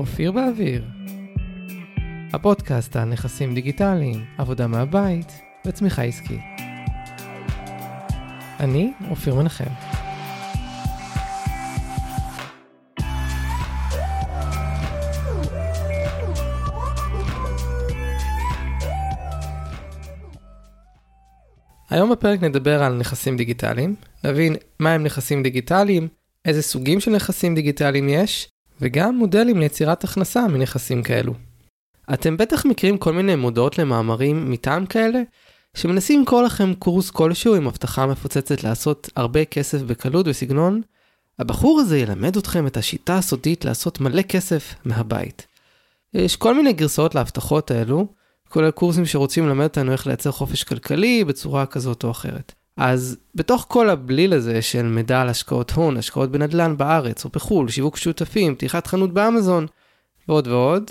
אופיר באוויר. הפודקאסט על נכסים דיגיטליים, עבודה מהבית וצמיחה עסקית. אני אופיר מנחם. היום בפרק נדבר על נכסים דיגיטליים, נבין מהם נכסים דיגיטליים, איזה סוגים של נכסים דיגיטליים יש, וגם מודלים ליצירת הכנסה מנכסים כאלו. אתם בטח מכירים כל מיני מודעות למאמרים מטעם כאלה, שמנסים לקרוא לכם קורס כלשהו עם הבטחה מפוצצת לעשות הרבה כסף בקלות וסגנון, הבחור הזה ילמד אתכם את השיטה הסודית לעשות מלא כסף מהבית. יש כל מיני גרסאות להבטחות האלו, כולל קורסים שרוצים ללמד אותנו איך לייצר חופש כלכלי בצורה כזאת או אחרת. אז בתוך כל הבליל הזה של מידע על השקעות הון, השקעות בנדל"ן בארץ או בחו"ל, שיווק שותפים, פתיחת חנות באמזון ועוד ועוד,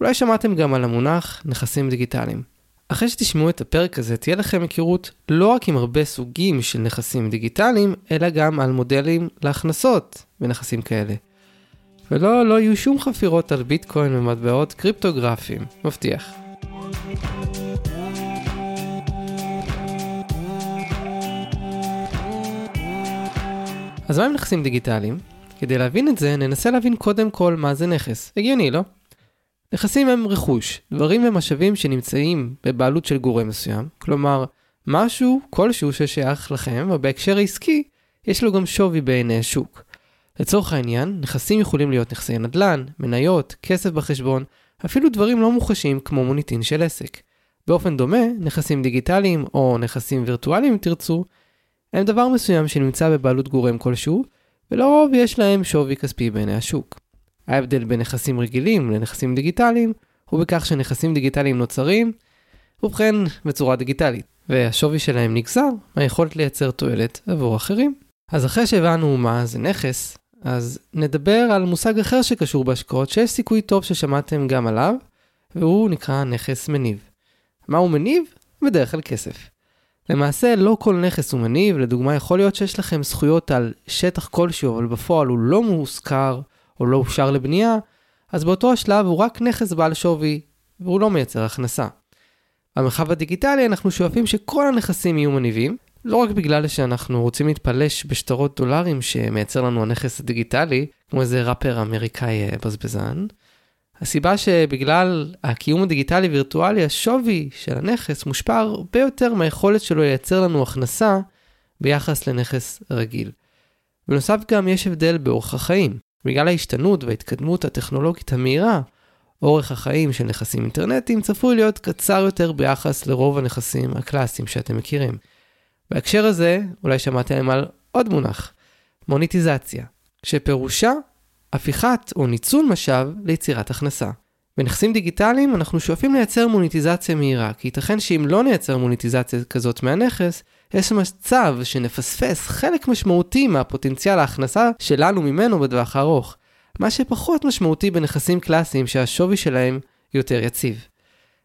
אולי שמעתם גם על המונח נכסים דיגיטליים. אחרי שתשמעו את הפרק הזה, תהיה לכם היכרות לא רק עם הרבה סוגים של נכסים דיגיטליים, אלא גם על מודלים להכנסות בנכסים כאלה. ולא, לא יהיו שום חפירות על ביטקוין ומטבעות קריפטוגרפיים, מבטיח. אז מה עם נכסים דיגיטליים? כדי להבין את זה, ננסה להבין קודם כל מה זה נכס. הגיוני, לא? נכסים הם רכוש, דברים ומשאבים שנמצאים בבעלות של גורם מסוים, כלומר, משהו כלשהו ששייך לכם, ובהקשר העסקי, יש לו גם שווי בעיני השוק. לצורך העניין, נכסים יכולים להיות נכסי נדל"ן, מניות, כסף בחשבון, אפילו דברים לא מוחשים כמו מוניטין של עסק. באופן דומה, נכסים דיגיטליים או נכסים וירטואליים אם תרצו, הם דבר מסוים שנמצא בבעלות גורם כלשהו, ולרוב יש להם שווי כספי בעיני השוק. ההבדל בין נכסים רגילים לנכסים דיגיטליים הוא בכך שנכסים דיגיטליים נוצרים, ובכן בצורה דיגיטלית, והשווי שלהם נגזר מהיכולת לייצר תועלת עבור אחרים. אז אחרי שהבנו מה זה נכס, אז נדבר על מושג אחר שקשור בהשקעות שיש סיכוי טוב ששמעתם גם עליו, והוא נקרא נכס מניב. מהו מניב? בדרך כלל כסף. למעשה לא כל נכס הוא מניב, לדוגמה יכול להיות שיש לכם זכויות על שטח כלשהו, אבל בפועל הוא לא מושכר או לא אושר לבנייה, אז באותו השלב הוא רק נכס בעל שווי, והוא לא מייצר הכנסה. במרחב הדיגיטלי אנחנו שואפים שכל הנכסים יהיו מניבים, לא רק בגלל שאנחנו רוצים להתפלש בשטרות דולרים שמייצר לנו הנכס הדיגיטלי, כמו איזה ראפר אמריקאי אה, בזבזן, הסיבה שבגלל הקיום הדיגיטלי וירטואלי, השווי של הנכס מושפע הרבה יותר מהיכולת שלו לייצר לנו הכנסה ביחס לנכס רגיל. בנוסף גם יש הבדל באורח החיים. בגלל ההשתנות וההתקדמות הטכנולוגית המהירה, אורך החיים של נכסים אינטרנטיים צפוי להיות קצר יותר ביחס לרוב הנכסים הקלאסיים שאתם מכירים. בהקשר הזה, אולי שמעתם על עוד מונח, מוניטיזציה, שפירושה הפיכת או ניצול משאב ליצירת הכנסה. בנכסים דיגיטליים אנחנו שואפים לייצר מוניטיזציה מהירה, כי ייתכן שאם לא נייצר מוניטיזציה כזאת מהנכס, יש מצב שנפספס חלק משמעותי מהפוטנציאל ההכנסה שלנו ממנו בטווח הארוך, מה שפחות משמעותי בנכסים קלאסיים שהשווי שלהם יותר יציב.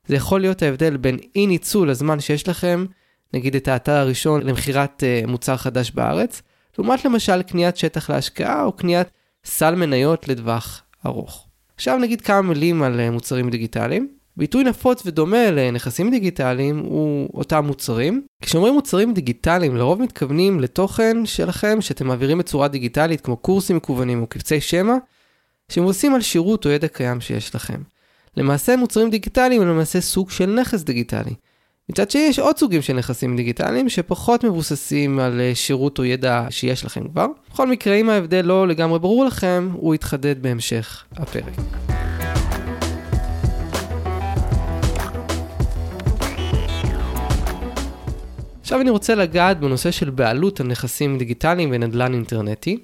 זה יכול להיות ההבדל בין אי ניצול הזמן שיש לכם, נגיד את האתר הראשון למכירת uh, מוצר חדש בארץ, לעומת למשל קניית שטח להשקעה או קניית סל מניות לטווח ארוך. עכשיו נגיד כמה מילים על uh, מוצרים דיגיטליים. ביטוי נפוץ ודומה לנכסים דיגיטליים הוא אותם מוצרים. כשאומרים מוצרים דיגיטליים לרוב מתכוונים לתוכן שלכם שאתם מעבירים בצורה דיגיטלית כמו קורסים מקוונים או קבצי שמע שמבוססים על שירות או ידע קיים שיש לכם. למעשה מוצרים דיגיטליים הם למעשה סוג של נכס דיגיטלי. מצד שני יש עוד סוגים של נכסים דיגיטליים שפחות מבוססים על אה, שירות או ידע שיש לכם כבר. בכל מקרה אם ההבדל לא לגמרי ברור לכם הוא יתחדד בהמשך הפרק. עכשיו אני רוצה לגעת בנושא של בעלות על נכסים דיגיטליים ונדל"ן אינטרנטי.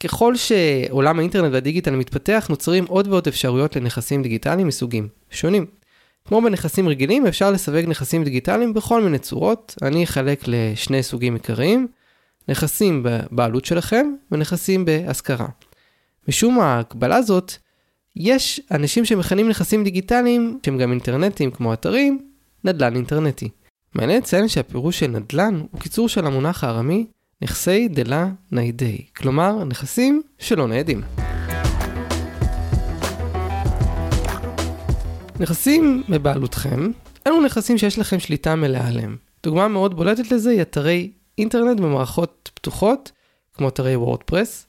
ככל שעולם האינטרנט והדיגיטל מתפתח, נוצרים עוד ועוד אפשרויות לנכסים דיגיטליים מסוגים שונים. כמו בנכסים רגילים, אפשר לסווג נכסים דיגיטליים בכל מיני צורות. אני אחלק לשני סוגים עיקריים, נכסים בבעלות שלכם ונכסים בהשכרה. משום ההקבלה הזאת, יש אנשים שמכנים נכסים דיגיטליים, שהם גם אינטרנטיים כמו אתרים, נדל"ן אינטרנטי. מעניין לציין שהפירוש של נדל"ן הוא קיצור של המונח הארמי נכסי דלה ניידי, כלומר נכסים שלא ניידים. נכסים בבעלותכם, אלו נכסים שיש לכם שליטה מלאה עליהם. דוגמה מאוד בולטת לזה היא אתרי אינטרנט במערכות פתוחות, כמו אתרי וורדפרס.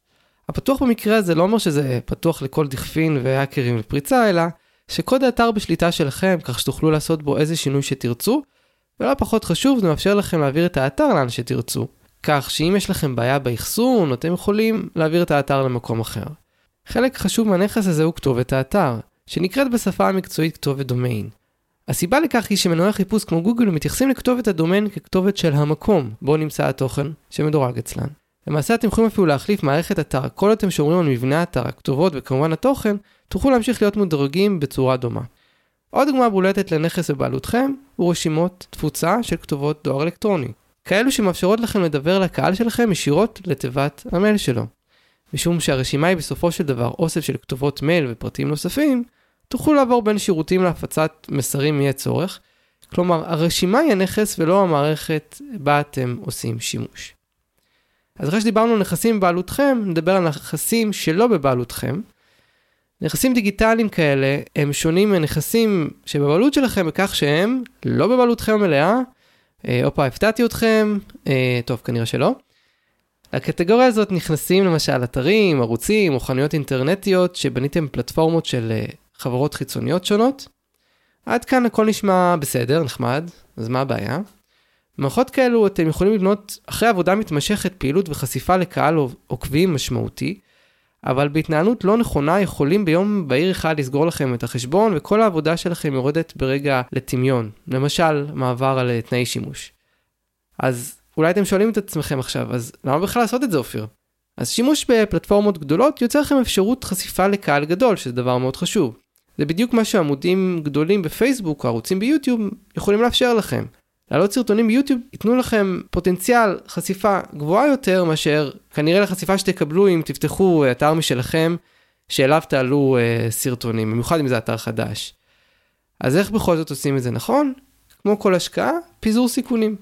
הפתוח במקרה הזה לא אומר שזה פתוח לכל דכפין והאקרים לפריצה, אלא שקוד האתר בשליטה שלכם, כך שתוכלו לעשות בו איזה שינוי שתרצו, ולא פחות חשוב, זה מאפשר לכם להעביר את האתר לאן שתרצו. כך שאם יש לכם בעיה באחסון, אתם יכולים להעביר את האתר למקום אחר. חלק חשוב מהנכס הזה הוא כתובת האתר, שנקראת בשפה המקצועית כתובת דומיין. הסיבה לכך היא שמנועי חיפוש כמו גוגל מתייחסים לכתובת הדומיין ככתובת של המקום בו נמצא התוכן שמדורג אצלן. למעשה אתם יכולים אפילו להחליף מערכת אתר, כל אתם שומרים על מבנה האתר, הכתובות וכמובן התוכן, תוכלו להמשיך להיות מדורגים בצורה דומה. עוד דוגמה בולטת לנכס בבעלותכם הוא רשימות תפוצה של כתובות דואר אלקטרוני. כאלו שמאפשרות לכם לדבר לקהל שלכם ישירות לתיבת המייל שלו. משום שהרשימה היא בסופו של דבר אוסף של כתובות מייל ופרטים נוספים, תוכלו לעבור בין שירותים להפצת מסרים יהיה צורך. כלומר, הרשימה היא הנכס ולא המערכת בה אתם עושים שימוש. אז אחרי שדיברנו על נכסים בבעלותכם, נדבר על נכסים שלא בבעלותכם. נכסים דיגיטליים כאלה הם שונים מנכסים שבבעלות שלכם בכך שהם לא בבעלותכם המלאה. אה, הופה, הפתעתי אתכם, אה, טוב, כנראה שלא. לקטגוריה הזאת נכנסים למשל אתרים, ערוצים או חנויות אינטרנטיות שבניתם פלטפורמות של אה, חברות חיצוניות שונות. עד כאן הכל נשמע בסדר, נחמד, אז מה הבעיה? במערכות כאלו אתם יכולים לבנות אחרי עבודה מתמשכת פעילות וחשיפה לקהל עוקבים משמעותי, אבל בהתנהלות לא נכונה יכולים ביום בהיר אחד לסגור לכם את החשבון וכל העבודה שלכם יורדת ברגע לטמיון, למשל מעבר על תנאי שימוש. אז אולי אתם שואלים את עצמכם עכשיו, אז למה בכלל לעשות את זה אופיר? אז שימוש בפלטפורמות גדולות יוצר לכם אפשרות חשיפה לקהל גדול, שזה דבר מאוד חשוב. זה בדיוק מה שעמודים גדולים בפייסבוק או ערוצים ביוטיוב יכולים לאפשר לכם. להעלות סרטונים ביוטיוב ייתנו לכם פוטנציאל חשיפה גבוהה יותר מאשר כנראה לחשיפה שתקבלו אם תפתחו אתר משלכם שאליו תעלו uh, סרטונים, במיוחד אם זה אתר חדש. אז איך בכל זאת עושים את זה נכון? כמו כל השקעה, פיזור סיכונים.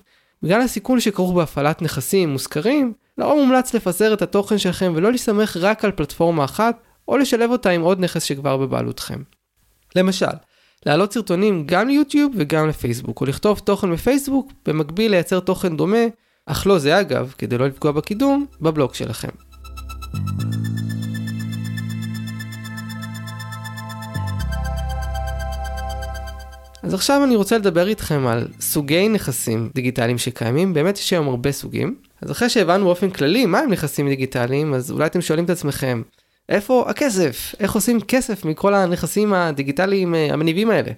בגלל הסיכון שכרוך בהפעלת נכסים מושכרים, לרוב מומלץ לפזר את התוכן שלכם ולא להסתמך רק על פלטפורמה אחת, או לשלב אותה עם עוד נכס שכבר בבעלותכם. למשל, להעלות סרטונים גם ליוטיוב וגם לפייסבוק, או לכתוב תוכן בפייסבוק, במקביל לייצר תוכן דומה, אך לא זה אגב, כדי לא לפגוע בקידום, בבלוג שלכם. אז עכשיו אני רוצה לדבר איתכם על סוגי נכסים דיגיטליים שקיימים, באמת יש היום הרבה סוגים. אז אחרי שהבנו באופן כללי מה הם נכסים דיגיטליים, אז אולי אתם שואלים את עצמכם, איפה הכסף? איך עושים כסף מכל הנכסים הדיגיטליים אה, המניבים האלה?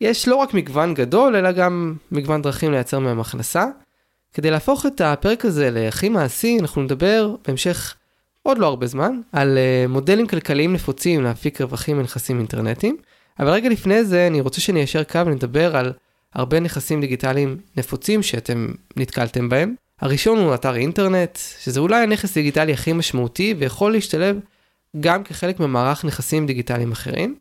יש לא רק מגוון גדול, אלא גם מגוון דרכים לייצר מהם הכנסה. כדי להפוך את הפרק הזה להכי מעשי, אנחנו נדבר בהמשך עוד לא הרבה זמן, על אה, מודלים כלכליים נפוצים להפיק רווחים מנכסים אינטרנטיים. אבל רגע לפני זה אני רוצה שניישר קו ונדבר על הרבה נכסים דיגיטליים נפוצים שאתם נתקלתם בהם. הראשון הוא אתר אינטרנט, שזה אולי הנכס דיגיטלי הכי משמעותי ויכול להשתלב גם כחלק ממערך נכסים דיגיטליים אחרים.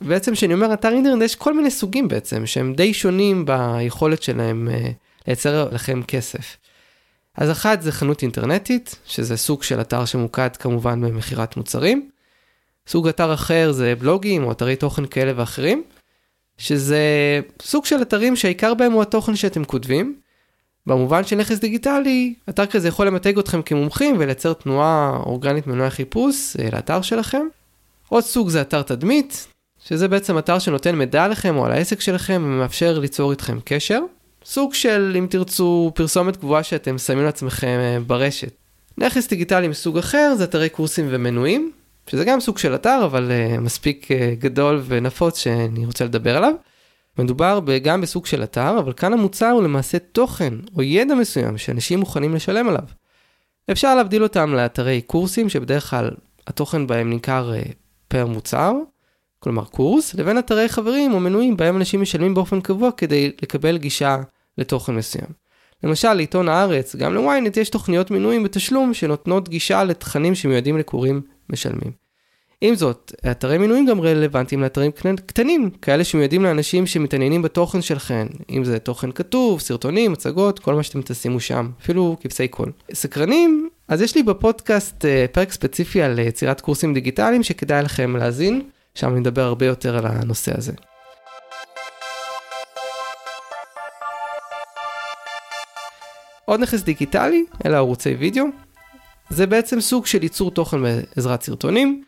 בעצם כשאני אומר אתר אינטרנט יש כל מיני סוגים בעצם שהם די שונים ביכולת שלהם uh, לייצר לכם כסף. אז אחת זה חנות אינטרנטית, שזה סוג של אתר שמוקד כמובן במכירת מוצרים. סוג אתר אחר זה בלוגים או אתרי תוכן כאלה ואחרים, שזה סוג של אתרים שהעיקר בהם הוא התוכן שאתם כותבים. במובן של נכס דיגיטלי, אתר כזה יכול למתג אתכם כמומחים ולייצר תנועה אורגנית מנועי חיפוש אה, לאתר שלכם. עוד סוג זה אתר תדמית, שזה בעצם אתר שנותן מידע עליכם או על העסק שלכם ומאפשר ליצור איתכם קשר. סוג של, אם תרצו, פרסומת גבוהה שאתם שמים לעצמכם אה, ברשת. נכס דיגיטלי מסוג אחר זה אתרי קורסים ומנויים, שזה גם סוג של אתר, אבל uh, מספיק גדול ונפוץ שאני רוצה לדבר עליו. מדובר גם בסוג של אתר, אבל כאן המוצר הוא למעשה תוכן או ידע מסוים שאנשים מוכנים לשלם עליו. אפשר להבדיל אותם לאתרי קורסים, שבדרך כלל התוכן בהם נמכר uh, פר מוצר, כלומר קורס, לבין אתרי חברים או מנויים בהם אנשים משלמים באופן קבוע כדי לקבל גישה לתוכן מסוים. למשל, לעיתון הארץ, גם לוויינט יש תוכניות מנויים בתשלום שנותנות גישה לתכנים שמיועדים לקוראים משלמים. עם זאת, אתרי מינויים גם רלוונטיים לאתרים קטנים, כאלה שמיועדים לאנשים שמתעניינים בתוכן שלכם, אם זה תוכן כתוב, סרטונים, הצגות, כל מה שאתם תשימו שם, אפילו כבשי קול. סקרנים, אז יש לי בפודקאסט אה, פרק ספציפי על יצירת קורסים דיגיטליים שכדאי לכם להאזין. שם נדבר הרבה יותר על הנושא הזה. עוד נכס דיגיטלי, אלה ערוצי וידאו. זה בעצם סוג של ייצור תוכן בעזרת סרטונים.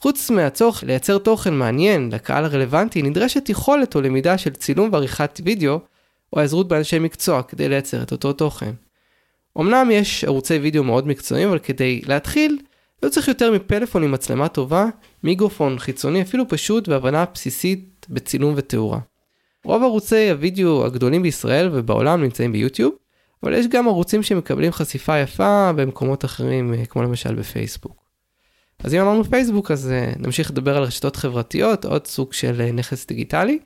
חוץ מהצורך לייצר תוכן מעניין לקהל הרלוונטי, נדרשת יכולת או למידה של צילום ועריכת וידאו, או העזרות באנשי מקצוע כדי לייצר את אותו תוכן. אמנם יש ערוצי וידאו מאוד מקצועיים, אבל כדי להתחיל, לא צריך יותר מפלאפון עם מצלמה טובה, מיקרופון חיצוני, אפילו פשוט והבנה בסיסית בצילום ותאורה. רוב ערוצי הוידאו הגדולים בישראל ובעולם נמצאים ביוטיוב, אבל יש גם ערוצים שמקבלים חשיפה יפה במקומות אחרים, כמו למשל בפייסבוק. אז אם אמרנו פייסבוק, אז אה, נמשיך לדבר על רשתות חברתיות, עוד סוג של אה, נכס דיגיטלי.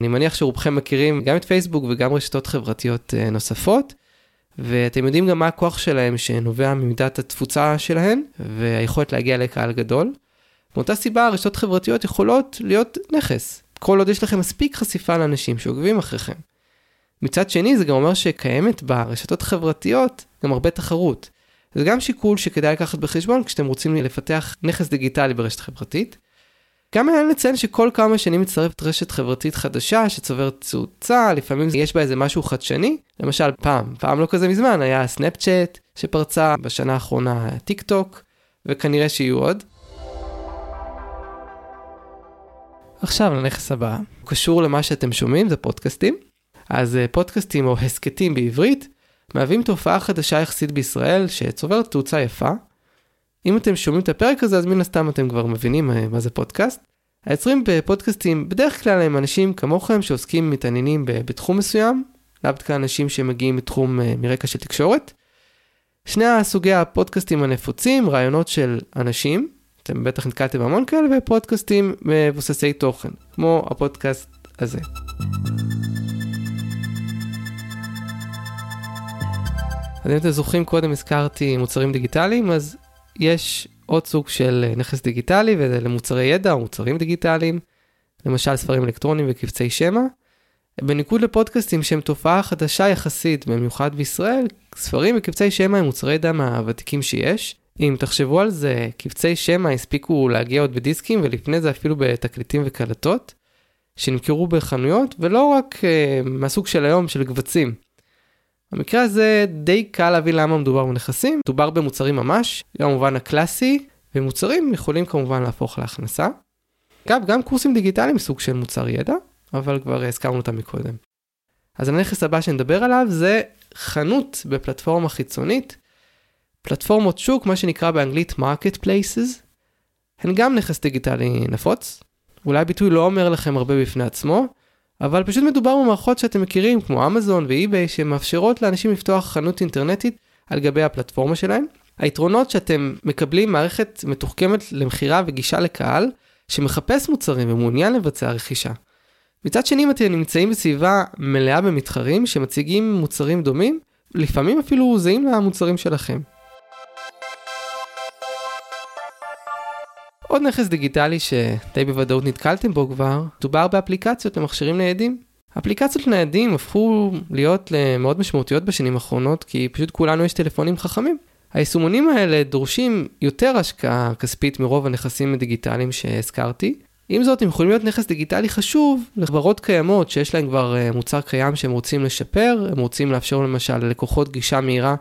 אני מניח שרובכם מכירים גם את פייסבוק וגם רשתות חברתיות נוספות, ואתם יודעים גם מה הכוח שלהם שנובע ממידת התפוצה שלהן, והיכולת להגיע לקהל גדול. מאותה סיבה רשתות חברתיות יכולות להיות נכס, כל עוד יש לכם מספיק חשיפה לאנשים שעוקבים אחריכם. מצד שני זה גם אומר שקיימת ברשתות חברתיות גם הרבה תחרות. זה גם שיקול שכדאי לקחת בחשבון כשאתם רוצים לפתח נכס דיגיטלי ברשת חברתית. גם מעניין לציין שכל כמה שנים מצטרפת רשת חברתית חדשה שצוברת תאוצה, לפעמים יש בה איזה משהו חדשני. למשל פעם, פעם לא כזה מזמן, היה סנאפצ'אט שפרצה, בשנה האחרונה טיק טוק, וכנראה שיהיו עוד. עכשיו לנכס הבא, קשור למה שאתם שומעים, זה פודקאסטים. אז אה, פודקאסטים או הסכתים בעברית מהווים תופעה חדשה יחסית בישראל שצוברת תאוצה יפה. אם אתם שומעים את הפרק הזה אז מן הסתם אתם כבר מבינים אה, מה זה פודקאסט. היוצרים בפודקאסטים בדרך כלל הם אנשים כמוכם שעוסקים מתעניינים בתחום מסוים, לאו דווקא אנשים שמגיעים מתחום אה, מרקע של תקשורת. שני הסוגי הפודקאסטים הנפוצים, רעיונות של אנשים, אתם בטח נתקלתם המון כאלה, ופודקאסטים מבוססי תוכן, כמו הפודקאסט הזה. אז אם אתם זוכרים, קודם הזכרתי מוצרים דיגיטליים, אז יש עוד סוג של אה, נכס דיגיטלי, וזה למוצרי ידע או מוצרים דיגיטליים, למשל ספרים אלקטרוניים וקבצי שמע. בניגוד לפודקאסטים שהם תופעה חדשה יחסית, במיוחד בישראל, ספרים וקבצי שמע הם מוצרי ידע מהוותיקים שיש. אם תחשבו על זה, קבצי שמע הספיקו להגיע עוד בדיסקים, ולפני זה אפילו בתקליטים וקלטות, שנמכרו בחנויות, ולא רק uh, מהסוג של היום של קבצים. במקרה הזה די קל להבין למה מדובר בנכסים, מדובר במוצרים ממש, במובן הקלאסי, ומוצרים יכולים כמובן להפוך להכנסה. אגב, גם קורסים דיגיטליים סוג של מוצר ידע, אבל כבר הזכרנו אותם מקודם. אז הנכס הבא שנדבר עליו זה חנות בפלטפורמה חיצונית, פלטפורמות שוק, מה שנקרא באנגלית market places, הן גם נכס דיגיטלי נפוץ. אולי הביטוי לא אומר לכם הרבה בפני עצמו, אבל פשוט מדובר במערכות שאתם מכירים, כמו אמזון ואי-ביי, שמאפשרות לאנשים לפתוח חנות אינטרנטית על גבי הפלטפורמה שלהם. היתרונות שאתם מקבלים מערכת מתוחכמת למכירה וגישה לקהל, שמחפש מוצרים ומעוניין לבצע רכישה. מצד שני, אם אתם נמצאים בסביבה מלאה במתחרים שמציגים מוצרים דומים, לפעמים אפילו זהים למוצרים שלכם. עוד נכס דיגיטלי שדי בוודאות נתקלתם בו כבר, דובר באפליקציות למכשירים ניידים. אפליקציות ניידים הפכו להיות מאוד משמעותיות בשנים האחרונות, כי פשוט כולנו יש טלפונים חכמים. היישומונים האלה דורשים יותר השקעה כספית מרוב הנכסים הדיגיטליים שהזכרתי. עם זאת, הם יכולים להיות נכס דיגיטלי חשוב לחברות קיימות שיש להן כבר אה, מוצר קיים שהם רוצים לשפר, הם רוצים לאפשר למשל ללקוחות גישה מהירה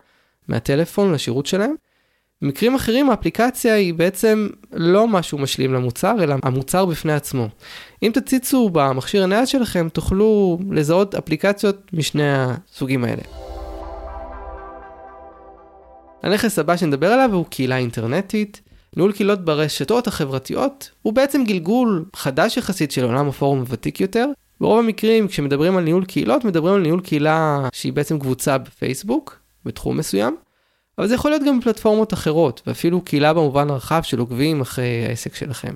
מהטלפון לשירות שלהם. במקרים אחרים האפליקציה היא בעצם לא משהו משלים למוצר, אלא המוצר בפני עצמו. אם תציצו במכשיר הנייד שלכם, תוכלו לזהות אפליקציות משני הסוגים האלה. הנכס הבא שנדבר עליו הוא קהילה אינטרנטית. ניהול קהילות ברשתות החברתיות הוא בעצם גלגול חדש יחסית של עולם הפורום הוותיק יותר. ברוב המקרים כשמדברים על ניהול קהילות מדברים על ניהול קהילה שהיא בעצם קבוצה בפייסבוק בתחום מסוים. אבל זה יכול להיות גם פלטפורמות אחרות, ואפילו קהילה במובן הרחב של עוקבים אחרי העסק שלכם.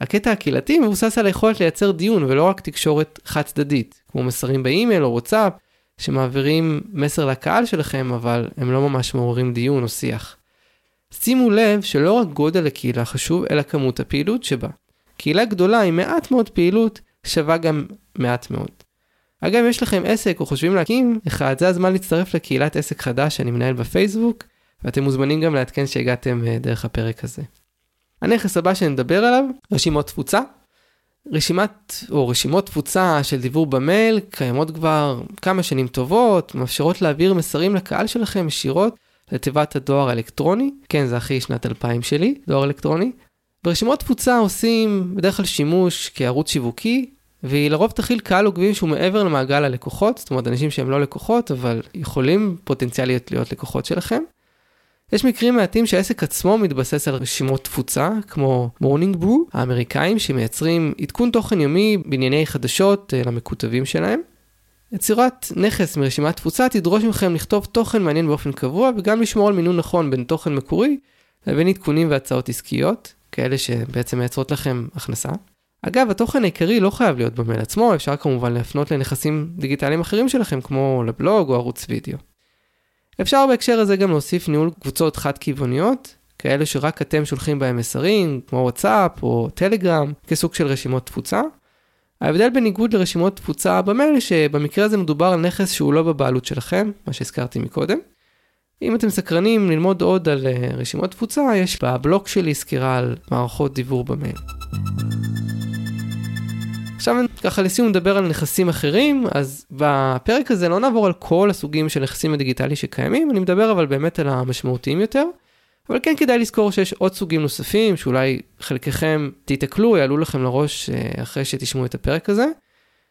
הקטע הקהילתי מבוסס על היכולת לייצר דיון ולא רק תקשורת חד צדדית, כמו מסרים באימייל או וואטסאפ, שמעבירים מסר לקהל שלכם, אבל הם לא ממש מעוררים דיון או שיח. שימו לב שלא רק גודל הקהילה חשוב, אלא כמות הפעילות שבה. קהילה גדולה עם מעט מאוד פעילות שווה גם מעט מאוד. אגב, אם יש לכם עסק או חושבים להקים אחד, זה הזמן להצטרף לקהילת עסק חדש שאני מנהל בפייסבוק, ואתם מוזמנים גם לעדכן שהגעתם אה, דרך הפרק הזה. הנכס הבא שנדבר עליו, רשימות תפוצה. רשימת או רשימות תפוצה של דיבור במייל קיימות כבר כמה שנים טובות, מאפשרות להעביר מסרים לקהל שלכם ישירות לתיבת הדואר האלקטרוני. כן, זה הכי שנת 2000 שלי, דואר אלקטרוני. ברשימות תפוצה עושים בדרך כלל שימוש כערוץ שיווקי, והיא לרוב תכיל קהל עוקבים שהוא מעבר למעגל הלקוחות, זאת אומרת אנשים שהם לא לקוחות, אבל יכולים פוטנציאלית להיות לקוחות שלכם. יש מקרים מעטים שהעסק עצמו מתבסס על רשימות תפוצה, כמו Morning Brew, האמריקאים שמייצרים עדכון תוכן יומי בענייני חדשות אה, למכותבים שלהם. יצירת נכס מרשימת תפוצה תדרוש מכם לכתוב תוכן מעניין באופן קבוע וגם לשמור על מינון נכון בין תוכן מקורי לבין עדכונים והצעות עסקיות, כאלה שבעצם מייצרות לכם הכנסה. אגב, התוכן העיקרי לא חייב להיות במייל עצמו, אפשר כמובן להפנות לנכסים דיגיטליים אחרים שלכם, כמו לבלוג או ערוץ וידאו. אפשר בהקשר הזה גם להוסיף ניהול קבוצות חד-כיווניות, כאלה שרק אתם שולחים בהם מסרים, כמו וואטסאפ או טלגרם, כסוג של רשימות תפוצה. ההבדל בניגוד לרשימות תפוצה במייל, שבמקרה הזה מדובר על נכס שהוא לא בבעלות שלכם, מה שהזכרתי מקודם. אם אתם סקרנים ללמוד עוד על אה, רשימות תפוצה, יש בבלוג שלי סקירה על מערכות דיוור במייל. עכשיו ככה לסיום נדבר על נכסים אחרים, אז בפרק הזה לא נעבור על כל הסוגים של נכסים הדיגיטלי שקיימים, אני מדבר אבל באמת על המשמעותיים יותר. אבל כן כדאי לזכור שיש עוד סוגים נוספים שאולי חלקכם תיתקלו, יעלו לכם לראש אה, אחרי שתשמעו את הפרק הזה.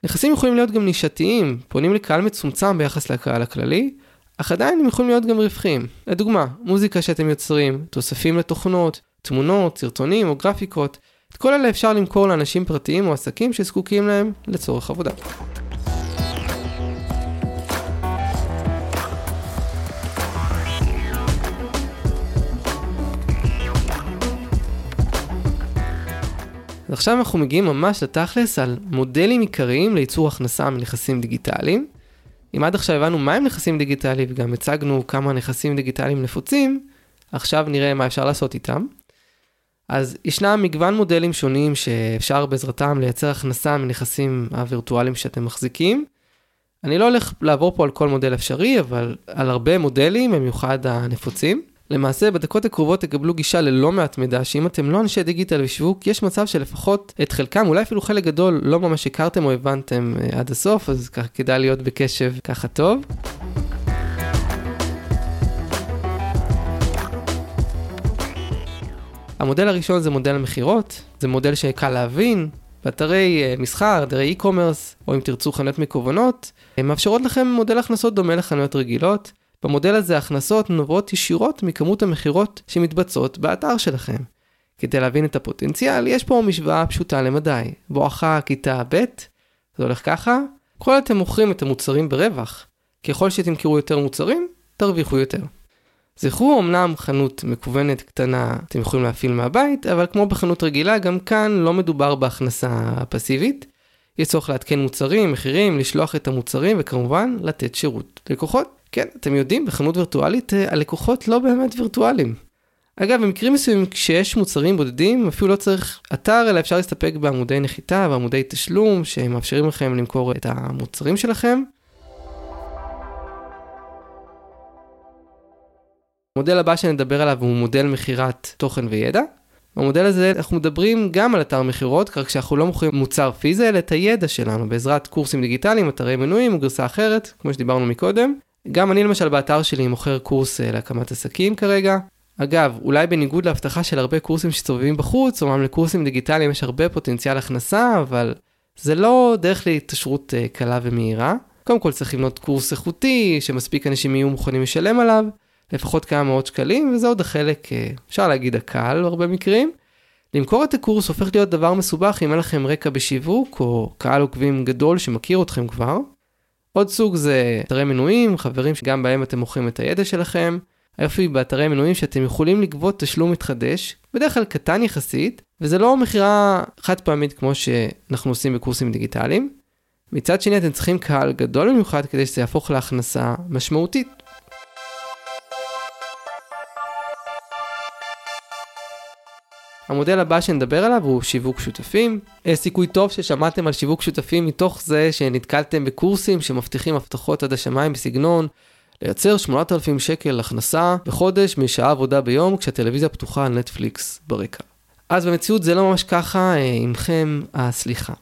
נכסים יכולים להיות גם נישתיים, פונים לקהל מצומצם ביחס לקהל הכללי, אך עדיין הם יכולים להיות גם רווחיים. לדוגמה, מוזיקה שאתם יוצרים, תוספים לתוכנות, תמונות, סרטונים או גרפיקות, את כל אלה אפשר למכור לאנשים פרטיים או עסקים שזקוקים להם לצורך עבודה. אז עכשיו אנחנו מגיעים ממש לתכלס על מודלים עיקריים לייצור הכנסה מנכסים דיגיטליים. אם עד עכשיו הבנו מהם נכסים דיגיטליים וגם הצגנו כמה נכסים דיגיטליים נפוצים, עכשיו נראה מה אפשר לעשות איתם. אז ישנם מגוון מודלים שונים שאפשר בעזרתם לייצר הכנסה מנכסים הווירטואליים שאתם מחזיקים. אני לא הולך לעבור פה על כל מודל אפשרי, אבל על הרבה מודלים, במיוחד הנפוצים. למעשה, בדקות הקרובות תקבלו גישה ללא מעט מידע, שאם אתם לא אנשי דיגיטל ושיווק, יש מצב שלפחות את חלקם, אולי אפילו חלק גדול, לא ממש הכרתם או הבנתם אה, עד הסוף, אז ככה כדאי להיות בקשב ככה טוב. המודל הראשון זה מודל המכירות, זה מודל שקל להבין, באתרי אה, מסחר, אתרי e-commerce, או אם תרצו חנויות מקוונות, הן מאפשרות לכם מודל הכנסות דומה לחנויות רגילות. במודל הזה ההכנסות נובעות ישירות מכמות המכירות שמתבצעות באתר שלכם. כדי להבין את הפוטנציאל, יש פה משוואה פשוטה למדי. בואכה כיתה ב', זה הולך ככה, כל אתם מוכרים את המוצרים ברווח. ככל שתמכרו יותר מוצרים, תרוויחו יותר. זכרו, אמנם חנות מקוונת קטנה אתם יכולים להפעיל מהבית, אבל כמו בחנות רגילה, גם כאן לא מדובר בהכנסה פסיבית. יש צורך לעדכן מוצרים, מחירים, לשלוח את המוצרים וכמובן לתת שירות לקוחות. כן, אתם יודעים, בחנות וירטואלית אה, הלקוחות לא באמת וירטואליים. אגב, במקרים מסוימים כשיש מוצרים בודדים, אפילו לא צריך אתר, אלא אפשר להסתפק בעמודי נחיתה ועמודי תשלום שמאפשרים לכם למכור את המוצרים שלכם. המודל הבא שנדבר עליו הוא מודל מכירת תוכן וידע. במודל הזה אנחנו מדברים גם על אתר מכירות, רק שאנחנו לא מוכרים מוצר פיזי, אלא את הידע שלנו בעזרת קורסים דיגיטליים, אתרי מנויים או גרסה אחרת, כמו שדיברנו מקודם. גם אני למשל באתר שלי מוכר קורס אה, להקמת עסקים כרגע. אגב, אולי בניגוד להבטחה של הרבה קורסים שסובבים בחוץ, אומנם לקורסים דיגיטליים יש הרבה פוטנציאל הכנסה, אבל זה לא דרך להתעשרות אה, קלה ומהירה. קודם כל צריך לבנות קורס איכותי, שמספיק אנשים יהיו מוכנים לשלם עליו. לפחות כמה מאות שקלים, וזה עוד החלק, אה, אפשר להגיד, הקל בהרבה מקרים. למכור את הקורס הופך להיות דבר מסובך אם אין לכם רקע בשיווק, או קהל עוקבים גדול שמכיר אתכם כבר. עוד סוג זה אתרי מנויים, חברים שגם בהם אתם מוכרים את הידע שלכם. היופי באתרי מנויים שאתם יכולים לגבות תשלום מתחדש, בדרך כלל קטן יחסית, וזה לא מכירה חד פעמית כמו שאנחנו עושים בקורסים דיגיטליים. מצד שני אתם צריכים קהל גדול במיוחד כדי שזה יהפוך להכנסה משמעותית. המודל הבא שנדבר עליו הוא שיווק שותפים. יש סיכוי טוב ששמעתם על שיווק שותפים מתוך זה שנתקלתם בקורסים שמבטיחים הבטחות עד השמיים בסגנון לייצר 8,000 שקל הכנסה בחודש משעה עבודה ביום כשהטלוויזיה פתוחה על נטפליקס ברקע. אז במציאות זה לא ממש ככה, עמכם הסליחה.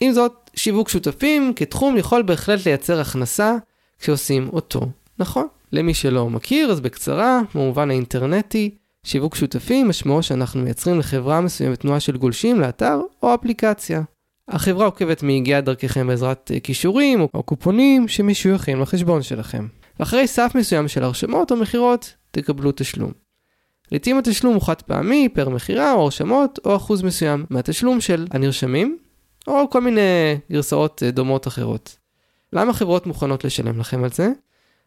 עם זאת, שיווק שותפים כתחום יכול בהחלט לייצר הכנסה כשעושים אותו נכון. למי שלא מכיר, אז בקצרה, במובן האינטרנטי, שיווק שותפים משמעו שאנחנו מייצרים לחברה מסוימת תנועה של גולשים לאתר או אפליקציה. החברה עוקבת מיגיעה דרככם בעזרת כישורים או קופונים שמשויכים לחשבון שלכם. ואחרי סף מסוים של הרשמות או מכירות, תקבלו תשלום. לעתים התשלום הוא חד פעמי, פר מכירה או הרשמות, או אחוז מסוים מהתשלום של הנרשמים, או כל מיני גרסאות דומות אחרות. למה חברות מוכנות לשלם לכם על זה?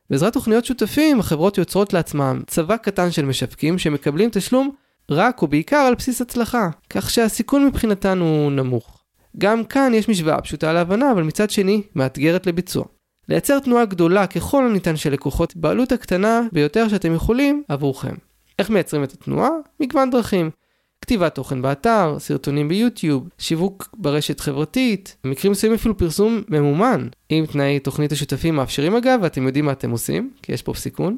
בעזרת תוכניות שותפים, החברות יוצרות לעצמם צבא קטן של משווקים שמקבלים תשלום רק או בעיקר על בסיס הצלחה, כך שהסיכון מבחינתן הוא נמוך. גם כאן יש משוואה פשוטה להבנה, אבל מצד שני, מאתגרת לביצוע. לייצר תנועה גדולה ככל הניתן של לקוחות בעלות הקטנה ביותר שאתם יכולים עבורכם. איך מייצרים את התנועה? מגוון דרכים. כתיבת תוכן באתר, סרטונים ביוטיוב, שיווק ברשת חברתית, במקרים מסוימים אפילו פרסום ממומן, אם תנאי תוכנית השותפים מאפשרים אגב, ואתם יודעים מה אתם עושים, כי יש פה סיכון.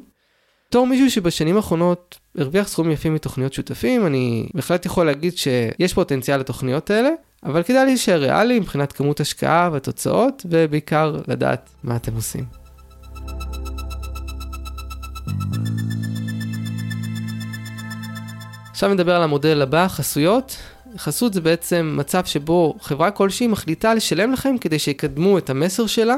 בתור מישהו שבשנים האחרונות הרוויח סכומים יפים מתוכניות שותפים, אני בהחלט יכול להגיד שיש פוטנציאל לתוכניות האלה, אבל כדאי להישאר ריאלי מבחינת כמות השקעה והתוצאות, ובעיקר לדעת מה אתם עושים. עכשיו נדבר על המודל הבא, חסויות. חסות זה בעצם מצב שבו חברה כלשהי מחליטה לשלם לכם כדי שיקדמו את המסר שלה,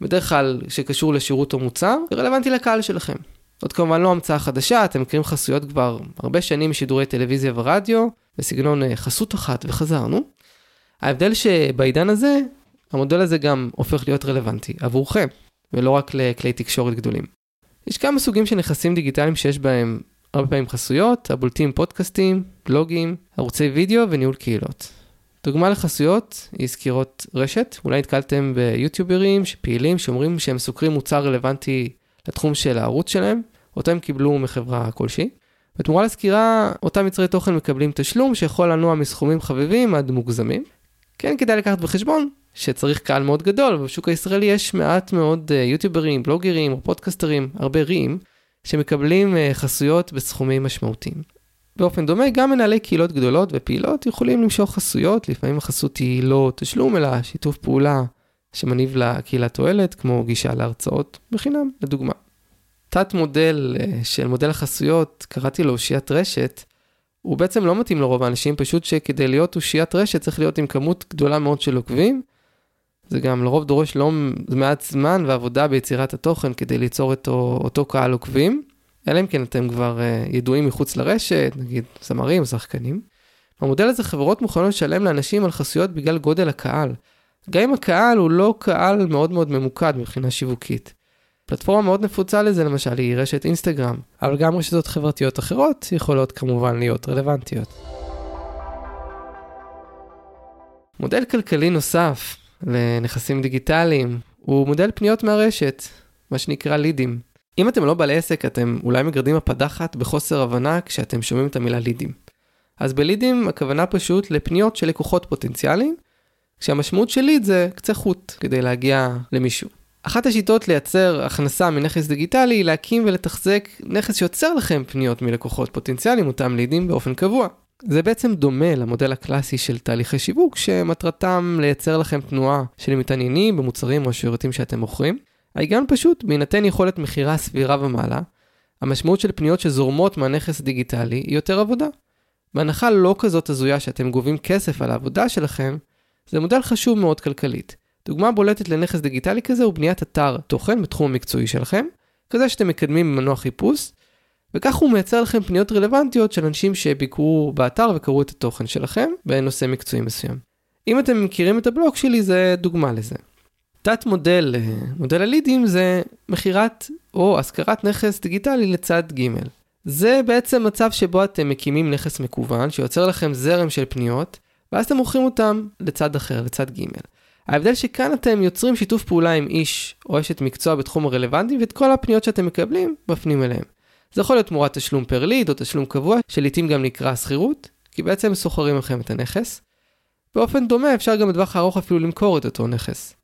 בדרך כלל שקשור לשירות או מוצר, ורלוונטי לקהל שלכם. זאת כמובן לא המצאה חדשה, אתם מכירים חסויות כבר הרבה שנים משידורי טלוויזיה ורדיו, בסגנון אה, חסות אחת וחזרנו. ההבדל שבעידן הזה, המודל הזה גם הופך להיות רלוונטי עבורכם, ולא רק לכלי תקשורת גדולים. יש כמה סוגים של נכסים דיגיטליים שיש בהם הרבה פעמים חסויות, הבולטים פודקאסטים, בלוגים, ערוצי וידאו וניהול קהילות. דוגמה לחסויות היא סקירות רשת, אולי נתקלתם ביוטיוברים שפעילים שאומרים שהם סוקרים מוצר רלוונטי לתחום של הערוץ שלהם, אותו הם קיבלו מחברה כלשהי. בתמורה לסקירה, אותם יצרי תוכן מקבלים תשלום שיכול לנוע מסכומים חביבים עד מוגזמים. כן כדאי לקחת בחשבון שצריך קהל מאוד גדול, ובשוק הישראלי יש מעט מאוד אה, יוטיוברים, בלוגרים או פודקסטרים, הרבה רעים, שמקבלים אה, חסויות בסכומים משמעותיים. באופן דומה, גם מנהלי קהילות גדולות ופעילות יכולים למשוך חסויות, לפעמים החסות היא לא תשלום, אלא שיתוף פעולה שמניב לקהילה תועלת, כמו גישה להרצאות בחינם, לדוגמה. תת מודל אה, של מודל החסויות, קראתי לו אושיית רשת, הוא בעצם לא מתאים לרוב האנשים, פשוט שכדי להיות אושיית רשת צריך להיות עם כמות גדולה מאוד של עוקבים, זה גם לרוב דורש לא מעט זמן ועבודה ביצירת התוכן כדי ליצור אותו, אותו קהל עוקבים, אלא אם כן אתם כבר uh, ידועים מחוץ לרשת, נגיד זמרים, שחקנים. במודל הזה חברות מוכנות לשלם לאנשים על חסויות בגלל גודל הקהל. גם אם הקהל הוא לא קהל מאוד מאוד ממוקד מבחינה שיווקית. פלטפורמה מאוד נפוצה לזה למשל היא רשת אינסטגרם, אבל גם רשתות חברתיות אחרות יכולות כמובן להיות רלוונטיות. מודל כלכלי נוסף לנכסים דיגיטליים הוא מודל פניות מהרשת, מה שנקרא לידים. אם אתם לא בעלי עסק, אתם אולי מגרדים הפדחת בחוסר הבנה כשאתם שומעים את המילה לידים. אז בלידים הכוונה פשוט לפניות של לקוחות פוטנציאליים, כשהמשמעות של ליד זה קצה חוט כדי להגיע למישהו. אחת השיטות לייצר הכנסה מנכס דיגיטלי היא להקים ולתחזק נכס שיוצר לכם פניות מלקוחות פוטנציאליים, אותם לידים באופן קבוע. זה בעצם דומה למודל הקלאסי של תהליכי שיווק, שמטרתם לייצר לכם תנועה של מתעניינים במוצרים או שירותים שאתם מוכרים. ההיגיון פשוט, בהינתן יכולת מכירה סבירה ומעלה, המשמעות של פניות שזורמות מהנכס הדיגיטלי היא יותר עבודה. בהנחה לא כזאת הזויה שאתם גובים כסף על העבודה שלכם, זה מודל חשוב מאוד כלכלית. דוגמה בולטת לנכס דיגיטלי כזה הוא בניית אתר תוכן בתחום המקצועי שלכם, כזה שאתם מקדמים במנוע חיפוש, וכך הוא מייצר לכם פניות רלוונטיות של אנשים שביקרו באתר וקראו את התוכן שלכם בנושא מקצועי מסוים. אם אתם מכירים את הבלוג שלי זה דוגמה לזה. תת מודל, אה, מודל הלידים זה מכירת או השכרת נכס דיגיטלי לצד ג'. זה בעצם מצב שבו אתם מקימים נכס מקוון שיוצר לכם זרם של פניות ואז אתם מוכרים אותם לצד אחר, לצד ג'. ההבדל שכאן אתם יוצרים שיתוף פעולה עם איש או אשת מקצוע בתחום הרלוונטי ואת כל הפניות שאתם מקבלים מפנים אליהם. זה יכול להיות תמורת תשלום פר ליד או תשלום קבוע, שלעיתים גם נקרא שכירות, כי בעצם סוחרים לכם את הנכס. באופן דומה אפשר גם בטווח הארוך אפילו למכור את אותו נכס.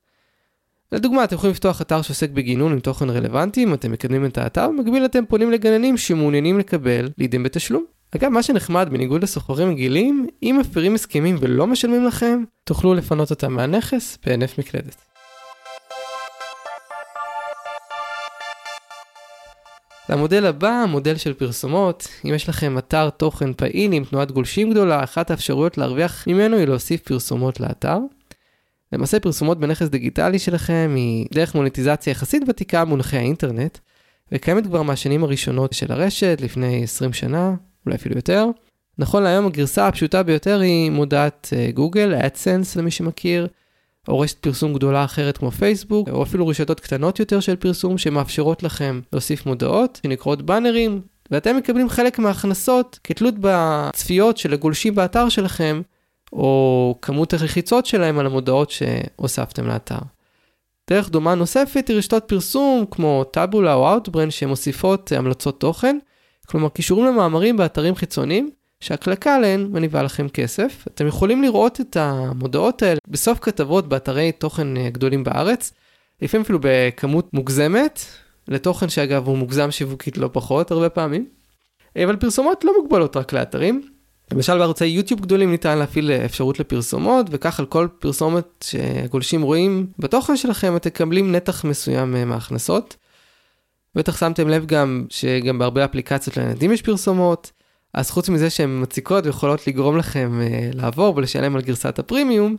לדוגמה, אתם יכולים לפתוח אתר שעוסק בגינון עם תוכן רלוונטי, אם אתם מקדמים את האתר, במקביל אתם פונים לגננים שמעוניינים לקבל לידים בתשלום. אגב, מה שנחמד, בניגוד לסוחרים רגילים, אם מפרים הסכמים ולא משלמים לכם, תוכלו לפנות אותם מהנכס בהינף מקלדת. למודל הבא, מודל של פרסומות. אם יש לכם אתר תוכן פעיל עם תנועת גולשים גדולה, אחת האפשרויות להרוויח ממנו היא להוסיף פרסומות לאתר. למעשה פרסומות בנכס דיגיטלי שלכם היא דרך מוניטיזציה יחסית ותיקה מונחי האינטרנט, וקיימת כבר מהשנים הראשונות של הרשת, לפני 20 שנה, אולי אפילו יותר. נכון להיום הגרסה הפשוטה ביותר היא מודעת גוגל, uh, AdSense למי שמכיר, או רשת פרסום גדולה אחרת כמו פייסבוק, או אפילו רשתות קטנות יותר של פרסום שמאפשרות לכם להוסיף מודעות, שנקראות באנרים, ואתם מקבלים חלק מההכנסות כתלות בצפיות של הגולשים באתר שלכם, או כמות הלחיצות שלהם על המודעות שהוספתם לאתר. דרך דומה נוספת היא רשתות פרסום כמו טאבולה או אאוטבריין שמוסיפות המלצות תוכן, כלומר קישורים למאמרים באתרים חיצוניים, שהקלקה עליהן מניבה לכם כסף. אתם יכולים לראות את המודעות האלה בסוף כתבות באתרי תוכן אה, גדולים בארץ, לפעמים אפילו בכמות מוגזמת, לתוכן שאגב הוא מוגזם שיווקית לא פחות הרבה פעמים. אבל פרסומות לא מוגבלות רק לאתרים. למשל בערוצי יוטיוב גדולים ניתן להפעיל אפשרות לפרסומות, וכך על כל פרסומת שהגולשים רואים בתוכן שלכם, אתם תקבלים נתח מסוים אה, מההכנסות. בטח שמתם לב גם שגם בהרבה אפליקציות לילדים יש פרסומות, אז חוץ מזה שהן מציקות ויכולות לגרום לכם uh, לעבור ולשלם על גרסת הפרימיום,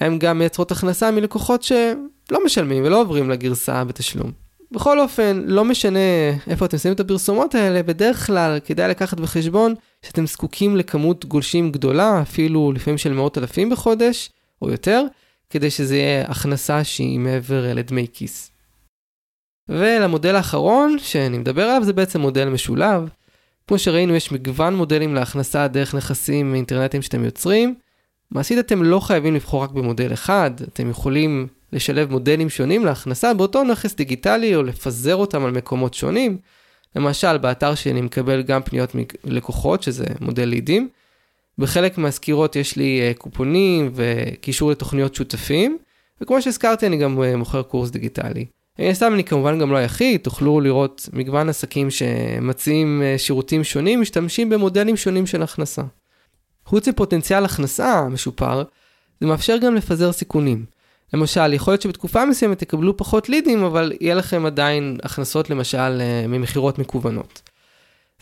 הן גם מייצרות הכנסה מלקוחות שלא משלמים ולא עוברים לגרסה בתשלום. בכל אופן, לא משנה איפה אתם שמים את הפרסומות האלה, בדרך כלל כדאי לקחת בחשבון שאתם זקוקים לכמות גולשים גדולה, אפילו לפעמים של מאות אלפים בחודש, או יותר, כדי שזה יהיה הכנסה שהיא מעבר לדמי כיס. ולמודל האחרון שאני מדבר עליו זה בעצם מודל משולב. כמו שראינו יש מגוון מודלים להכנסה דרך נכסים אינטרנטיים שאתם יוצרים. מעשית אתם לא חייבים לבחור רק במודל אחד, אתם יכולים לשלב מודלים שונים להכנסה באותו נכס דיגיטלי או לפזר אותם על מקומות שונים. למשל באתר שלי אני מקבל גם פניות מלקוחות שזה מודל לידים. בחלק מהסקירות יש לי אה, קופונים וקישור לתוכניות שותפים, וכמו שהזכרתי אני גם אה, מוכר קורס דיגיטלי. אה, סתם אני כמובן גם לא היחיד, תוכלו לראות מגוון עסקים שמציעים אה, שירותים שונים, משתמשים במודלים שונים של הכנסה. חוץ מפוטנציאל הכנסה משופר, זה מאפשר גם לפזר סיכונים. למשל, יכול להיות שבתקופה מסוימת תקבלו פחות לידים, אבל יהיה לכם עדיין הכנסות למשל אה, ממכירות מקוונות.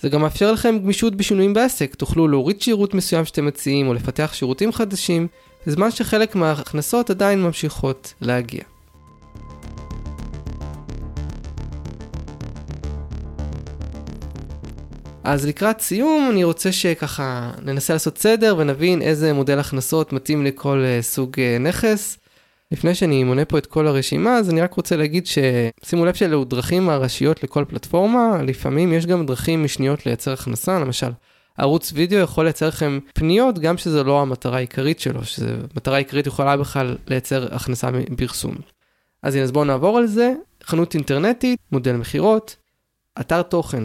זה גם מאפשר לכם גמישות בשינויים בעסק, תוכלו להוריד שירות מסוים שאתם מציעים או לפתח שירותים חדשים, בזמן שחלק מההכנסות עדיין ממשיכות להגיע. אז לקראת סיום אני רוצה שככה ננסה לעשות סדר ונבין איזה מודל הכנסות מתאים לכל uh, סוג uh, נכס. לפני שאני מונה פה את כל הרשימה אז אני רק רוצה להגיד ששימו לב שאלו דרכים הראשיות לכל פלטפורמה, לפעמים יש גם דרכים משניות לייצר הכנסה, למשל ערוץ וידאו יכול לייצר לכם פניות גם שזה לא המטרה העיקרית שלו, שמטרה העיקרית יכולה בכלל לייצר הכנסה מפרסום. אז הנה אז בואו נעבור על זה, חנות אינטרנטית, מודל מכירות, אתר תוכן,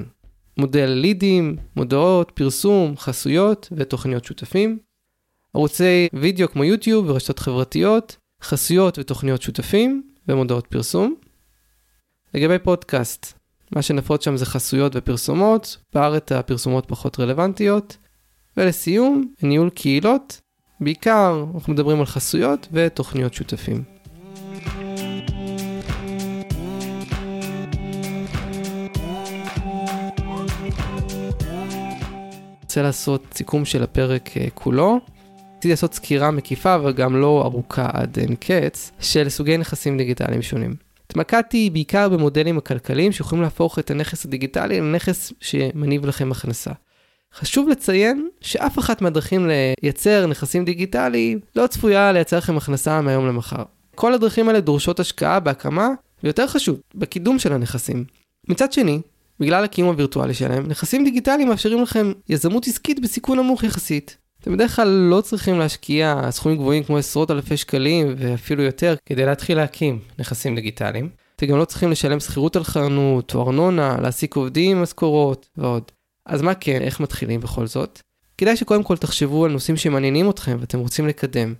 מודל לידים, מודעות, פרסום, חסויות ותוכניות שותפים. ערוצי וידאו כמו יוטיוב ורשתות חברתיות, חסויות ותוכניות שותפים ומודעות פרסום. לגבי פודקאסט, מה שנפוץ שם זה חסויות ופרסומות, בארץ הפרסומות פחות רלוונטיות. ולסיום, ניהול קהילות, בעיקר אנחנו מדברים על חסויות ותוכניות שותפים. רוצה לעשות סיכום של הפרק אה, כולו. רציתי לעשות סקירה מקיפה וגם לא ארוכה עד אין קץ של סוגי נכסים דיגיטליים שונים. התמקדתי בעיקר במודלים הכלכליים שיכולים להפוך את הנכס הדיגיטלי לנכס שמניב לכם הכנסה. חשוב לציין שאף אחת מהדרכים לייצר נכסים דיגיטליים לא צפויה לייצר לכם הכנסה מהיום למחר. כל הדרכים האלה דורשות השקעה בהקמה, ויותר חשוב, בקידום של הנכסים. מצד שני, בגלל הקיום הווירטואלי שלהם, נכסים דיגיטליים מאפשרים לכם יזמות עסקית בסיכון נמוך יחסית. אתם בדרך כלל לא צריכים להשקיע סכומים גבוהים כמו עשרות אלפי שקלים ואפילו יותר כדי להתחיל להקים נכסים דיגיטליים. אתם גם לא צריכים לשלם שכירות על חרנות או ארנונה, להעסיק עובדים, משכורות ועוד. אז מה כן, איך מתחילים בכל זאת? כדאי שקודם כל תחשבו על נושאים שמעניינים אתכם ואתם רוצים לקדם.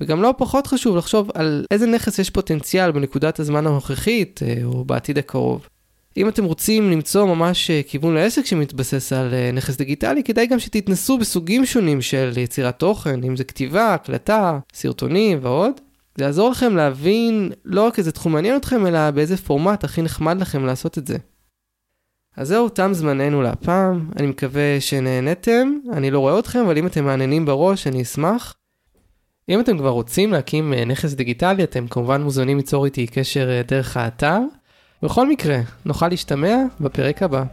וגם לא פחות חשוב לחשוב על איזה נכס יש פוטנציאל בנקודת הזמן הנוכחית אה, או בעתיד הקרוב. אם אתם רוצים למצוא ממש אה, כיוון לעסק שמתבסס על אה, נכס דיגיטלי, כדאי גם שתתנסו בסוגים שונים של יצירת תוכן, אם זה כתיבה, הקלטה, סרטונים ועוד. זה יעזור לכם להבין לא רק איזה תחום מעניין אתכם, אלא באיזה פורמט הכי נחמד לכם לעשות את זה. אז זהו, תם זמננו להפעם, אני מקווה שנהנתם, אני לא רואה אתכם, אבל אם אתם מעניינים בראש, אני אשמח. אם אתם כבר רוצים להקים אה, נכס דיגיטלי, אתם כמובן מוזמנים ליצור איתי קשר דרך האתר. בכל מקרה, נוכל להשתמע בפרק הבא.